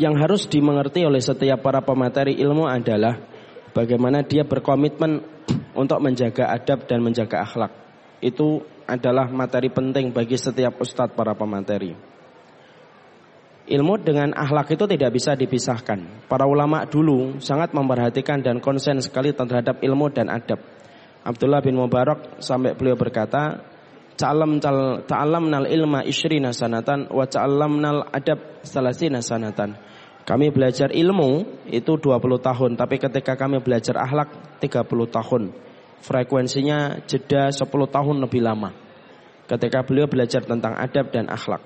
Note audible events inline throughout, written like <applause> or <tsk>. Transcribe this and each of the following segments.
yang harus dimengerti oleh setiap para pemateri ilmu adalah bagaimana dia berkomitmen untuk menjaga adab dan menjaga akhlak. Itu adalah materi penting bagi setiap ustadz para pemateri. Ilmu dengan akhlak itu tidak bisa dipisahkan. Para ulama dulu sangat memperhatikan dan konsen sekali terhadap ilmu dan adab. Abdullah bin Mubarak sampai beliau berkata, "Ta'allam ta'allamnal ilma isyrina sanatan wa ta'allamnal adab salasina sanatan." Kami belajar ilmu itu 20 tahun, tapi ketika kami belajar akhlak 30 tahun. Frekuensinya jeda 10 tahun lebih lama. Ketika beliau belajar tentang adab dan akhlak.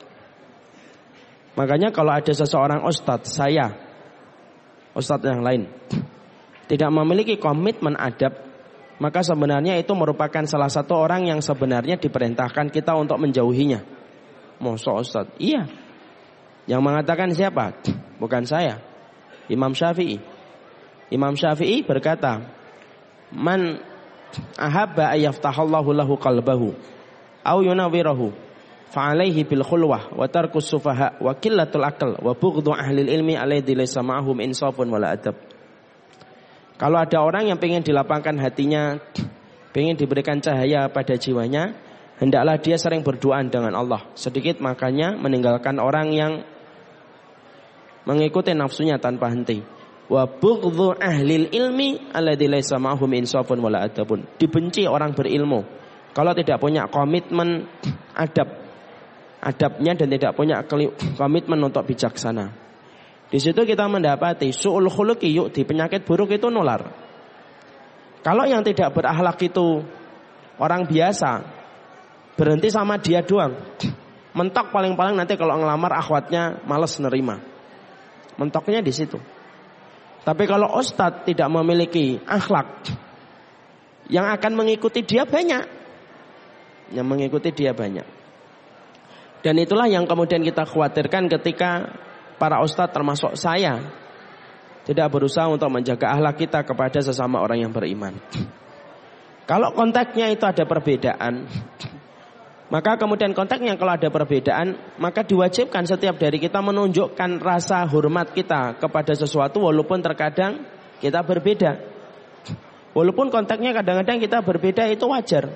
Makanya kalau ada seseorang ustadz, saya, ustadz yang lain, tidak memiliki komitmen adab, maka sebenarnya itu merupakan salah satu orang yang sebenarnya diperintahkan kita untuk menjauhinya. Masa ustadz? Iya. Yang mengatakan siapa? <tsk> Bukan saya. Imam Syafi'i. Imam Syafi'i berkata, Man ahabba ayyaftahallahu lahu qalbahu au yunawwirahu fa'alaihi bil khulwah wa tarkus sufaha wa qillatul akal wa bughdhu ahli ilmi alladhi laysa ma'hum insafun wala adab. Kalau ada orang yang ingin dilapangkan hatinya, ingin diberikan cahaya pada jiwanya, hendaklah dia sering berdoa dengan Allah. Sedikit makanya meninggalkan orang yang mengikuti nafsunya tanpa henti. Wa bughdhu ahli ilmi. Dibenci orang berilmu kalau tidak punya komitmen adab adabnya dan tidak punya komitmen untuk bijaksana. Di situ kita mendapati su'ul yuk di penyakit buruk itu nular. Kalau yang tidak berakhlak itu orang biasa berhenti sama dia doang. Mentok paling-paling nanti kalau ngelamar akhwatnya males nerima. Mentoknya di situ. Tapi kalau ustadz tidak memiliki akhlak, yang akan mengikuti dia banyak. Yang mengikuti dia banyak. Dan itulah yang kemudian kita khawatirkan ketika para ustadz termasuk saya tidak berusaha untuk menjaga akhlak kita kepada sesama orang yang beriman. Kalau konteksnya itu ada perbedaan, maka kemudian konteksnya kalau ada perbedaan, maka diwajibkan setiap dari kita menunjukkan rasa hormat kita kepada sesuatu walaupun terkadang kita berbeda. Walaupun konteksnya kadang-kadang kita berbeda itu wajar.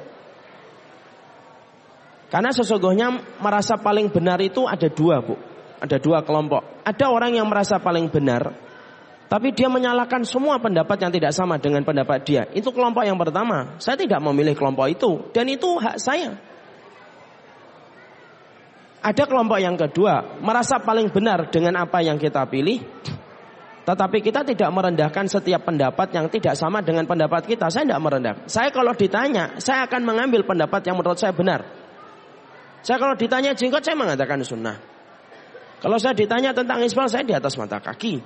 Karena sesungguhnya merasa paling benar itu ada dua, Bu. Ada dua kelompok. Ada orang yang merasa paling benar, tapi dia menyalahkan semua pendapat yang tidak sama dengan pendapat dia. Itu kelompok yang pertama. Saya tidak memilih kelompok itu, dan itu hak saya. Ada kelompok yang kedua, merasa paling benar dengan apa yang kita pilih, tetapi kita tidak merendahkan setiap pendapat yang tidak sama dengan pendapat kita. Saya tidak merendah. Saya kalau ditanya, saya akan mengambil pendapat yang menurut saya benar. Saya kalau ditanya jenggot saya mengatakan sunnah. Kalau saya ditanya tentang isbal saya di atas mata kaki.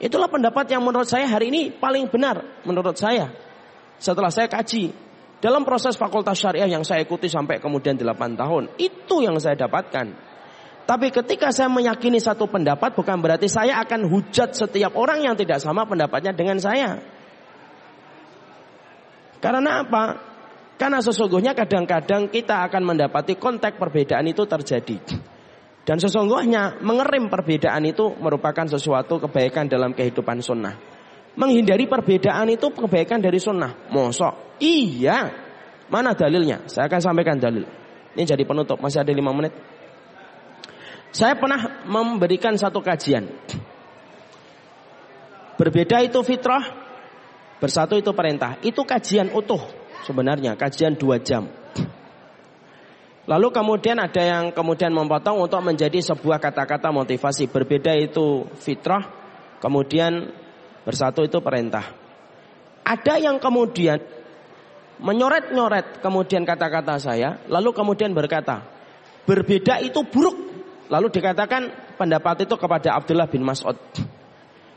Itulah pendapat yang menurut saya hari ini paling benar menurut saya. Setelah saya kaji dalam proses fakultas syariah yang saya ikuti sampai kemudian 8 tahun, itu yang saya dapatkan. Tapi ketika saya meyakini satu pendapat bukan berarti saya akan hujat setiap orang yang tidak sama pendapatnya dengan saya. Karena apa? Karena sesungguhnya kadang-kadang kita akan mendapati konteks perbedaan itu terjadi. Dan sesungguhnya mengerim perbedaan itu merupakan sesuatu kebaikan dalam kehidupan sunnah. Menghindari perbedaan itu kebaikan dari sunnah. Mosok? Iya. Mana dalilnya? Saya akan sampaikan dalil. Ini jadi penutup, masih ada lima menit. Saya pernah memberikan satu kajian. Berbeda itu fitrah, bersatu itu perintah. Itu kajian utuh sebenarnya kajian dua jam. Lalu kemudian ada yang kemudian memotong untuk menjadi sebuah kata-kata motivasi. Berbeda itu fitrah, kemudian bersatu itu perintah. Ada yang kemudian menyoret-nyoret kemudian kata-kata saya, lalu kemudian berkata, berbeda itu buruk. Lalu dikatakan pendapat itu kepada Abdullah bin Mas'ud.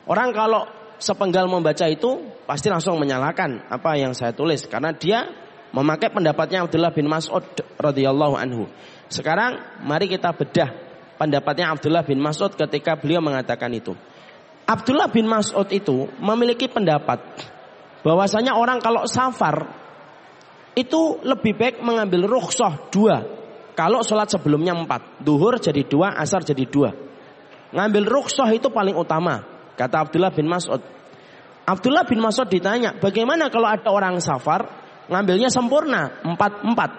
Orang kalau sepenggal membaca itu pasti langsung menyalahkan apa yang saya tulis karena dia memakai pendapatnya Abdullah bin Mas'ud radhiyallahu anhu. Sekarang mari kita bedah pendapatnya Abdullah bin Mas'ud ketika beliau mengatakan itu. Abdullah bin Mas'ud itu memiliki pendapat bahwasanya orang kalau safar itu lebih baik mengambil rukhsah dua. Kalau sholat sebelumnya empat, duhur jadi dua, asar jadi dua. Ngambil rukhsah itu paling utama. Kata Abdullah bin Mas'ud. Abdullah bin Mas'ud ditanya, bagaimana kalau ada orang safar ngambilnya sempurna empat empat.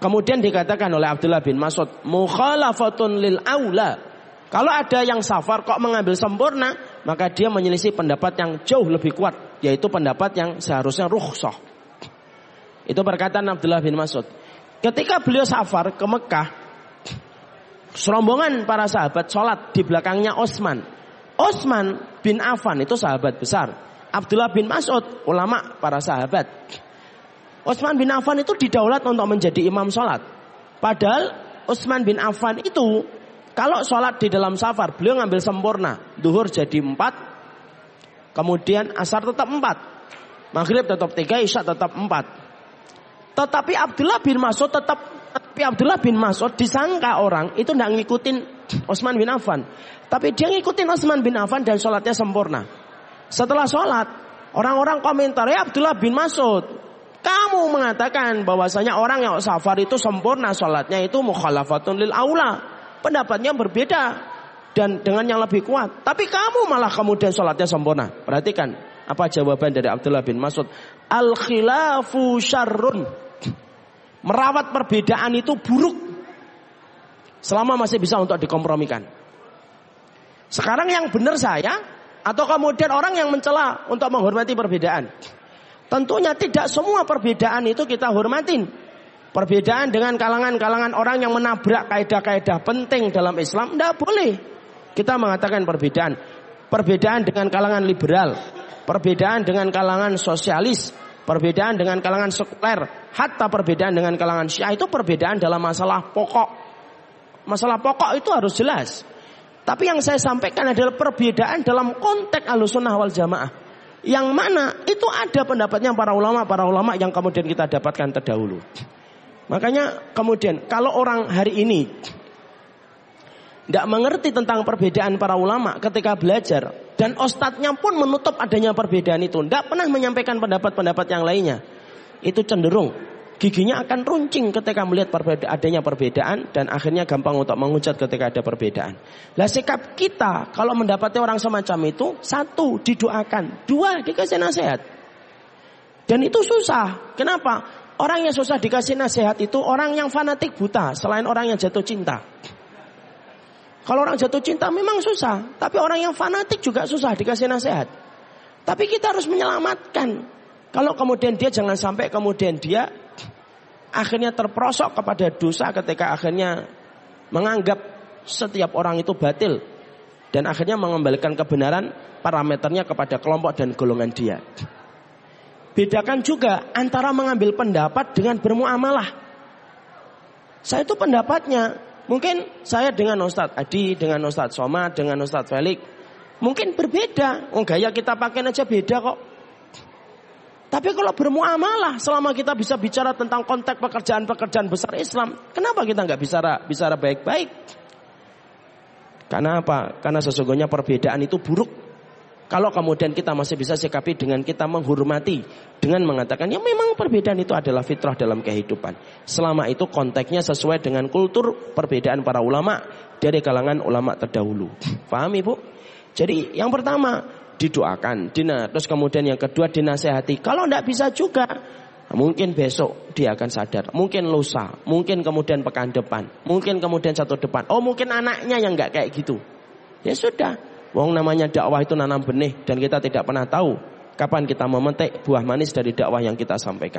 Kemudian dikatakan oleh Abdullah bin Mas'ud, mukhalafatun lil aula. Kalau ada yang safar kok mengambil sempurna, maka dia menyelisih pendapat yang jauh lebih kuat, yaitu pendapat yang seharusnya rukhsah. Itu perkataan Abdullah bin Mas'ud. Ketika beliau safar ke Mekah, serombongan para sahabat sholat di belakangnya Osman. Osman bin Affan itu sahabat besar. Abdullah bin Mas'ud, ulama para sahabat. Utsman bin Affan itu didaulat untuk menjadi imam sholat. Padahal Utsman bin Affan itu kalau sholat di dalam safar beliau ngambil sempurna. Duhur jadi empat, kemudian asar tetap empat, maghrib tetap tiga, isya tetap empat. Tetapi Abdullah bin Mas'ud tetap tapi Abdullah bin Mas'ud disangka orang itu tidak ngikutin Utsman bin Affan. Tapi dia ngikutin Utsman bin Affan dan sholatnya sempurna. Setelah sholat, orang-orang komentar, ya Abdullah bin Mas'ud, kamu mengatakan bahwasanya orang yang safar itu sempurna sholatnya itu mukhalafatun lil aula. Pendapatnya berbeda dan dengan yang lebih kuat. Tapi kamu malah kemudian sholatnya sempurna. Perhatikan apa jawaban dari Abdullah bin Mas'ud. Al khilafu syarrun. Merawat perbedaan itu buruk. Selama masih bisa untuk dikompromikan. Sekarang yang benar saya atau kemudian orang yang mencela untuk menghormati perbedaan. Tentunya tidak semua perbedaan itu kita hormatin. Perbedaan dengan kalangan-kalangan orang yang menabrak kaidah-kaidah penting dalam Islam tidak boleh. Kita mengatakan perbedaan. Perbedaan dengan kalangan liberal, perbedaan dengan kalangan sosialis, perbedaan dengan kalangan sekuler, hatta perbedaan dengan kalangan Syiah itu perbedaan dalam masalah pokok. Masalah pokok itu harus jelas. Tapi yang saya sampaikan adalah perbedaan dalam konteks alusunah wal jamaah. Yang mana itu ada pendapatnya para ulama, para ulama yang kemudian kita dapatkan terdahulu. Makanya kemudian kalau orang hari ini tidak mengerti tentang perbedaan para ulama ketika belajar dan ostatnya pun menutup adanya perbedaan itu, tidak pernah menyampaikan pendapat-pendapat yang lainnya, itu cenderung giginya akan runcing ketika melihat perbeda, adanya perbedaan dan akhirnya gampang untuk mengucat ketika ada perbedaan. Lah sikap kita kalau mendapati orang semacam itu satu didoakan, dua dikasih nasihat. Dan itu susah. Kenapa? Orang yang susah dikasih nasihat itu orang yang fanatik buta selain orang yang jatuh cinta. Kalau orang jatuh cinta memang susah, tapi orang yang fanatik juga susah dikasih nasihat. Tapi kita harus menyelamatkan. Kalau kemudian dia jangan sampai kemudian dia akhirnya terperosok kepada dosa ketika akhirnya menganggap setiap orang itu batil dan akhirnya mengembalikan kebenaran parameternya kepada kelompok dan golongan dia. Bedakan juga antara mengambil pendapat dengan bermuamalah. Saya itu pendapatnya, mungkin saya dengan Ustadz Adi, dengan Ustadz Soma, dengan Ustadz Felix, mungkin berbeda. Oh gaya kita pakai aja beda kok. Tapi kalau bermuamalah, selama kita bisa bicara tentang konteks pekerjaan-pekerjaan besar Islam, kenapa kita nggak bicara bicara baik-baik? Karena apa? Karena sesungguhnya perbedaan itu buruk. Kalau kemudian kita masih bisa sikapi dengan kita menghormati, dengan mengatakan ya memang perbedaan itu adalah fitrah dalam kehidupan. Selama itu konteksnya sesuai dengan kultur perbedaan para ulama dari kalangan ulama terdahulu. Paham ibu? Jadi yang pertama didoakan, dina, terus kemudian yang kedua dinasehati. Kalau tidak bisa juga, mungkin besok dia akan sadar, mungkin lusa, mungkin kemudian pekan depan, mungkin kemudian satu depan. Oh mungkin anaknya yang nggak kayak gitu. Ya sudah, wong namanya dakwah itu nanam benih dan kita tidak pernah tahu kapan kita memetik buah manis dari dakwah yang kita sampaikan.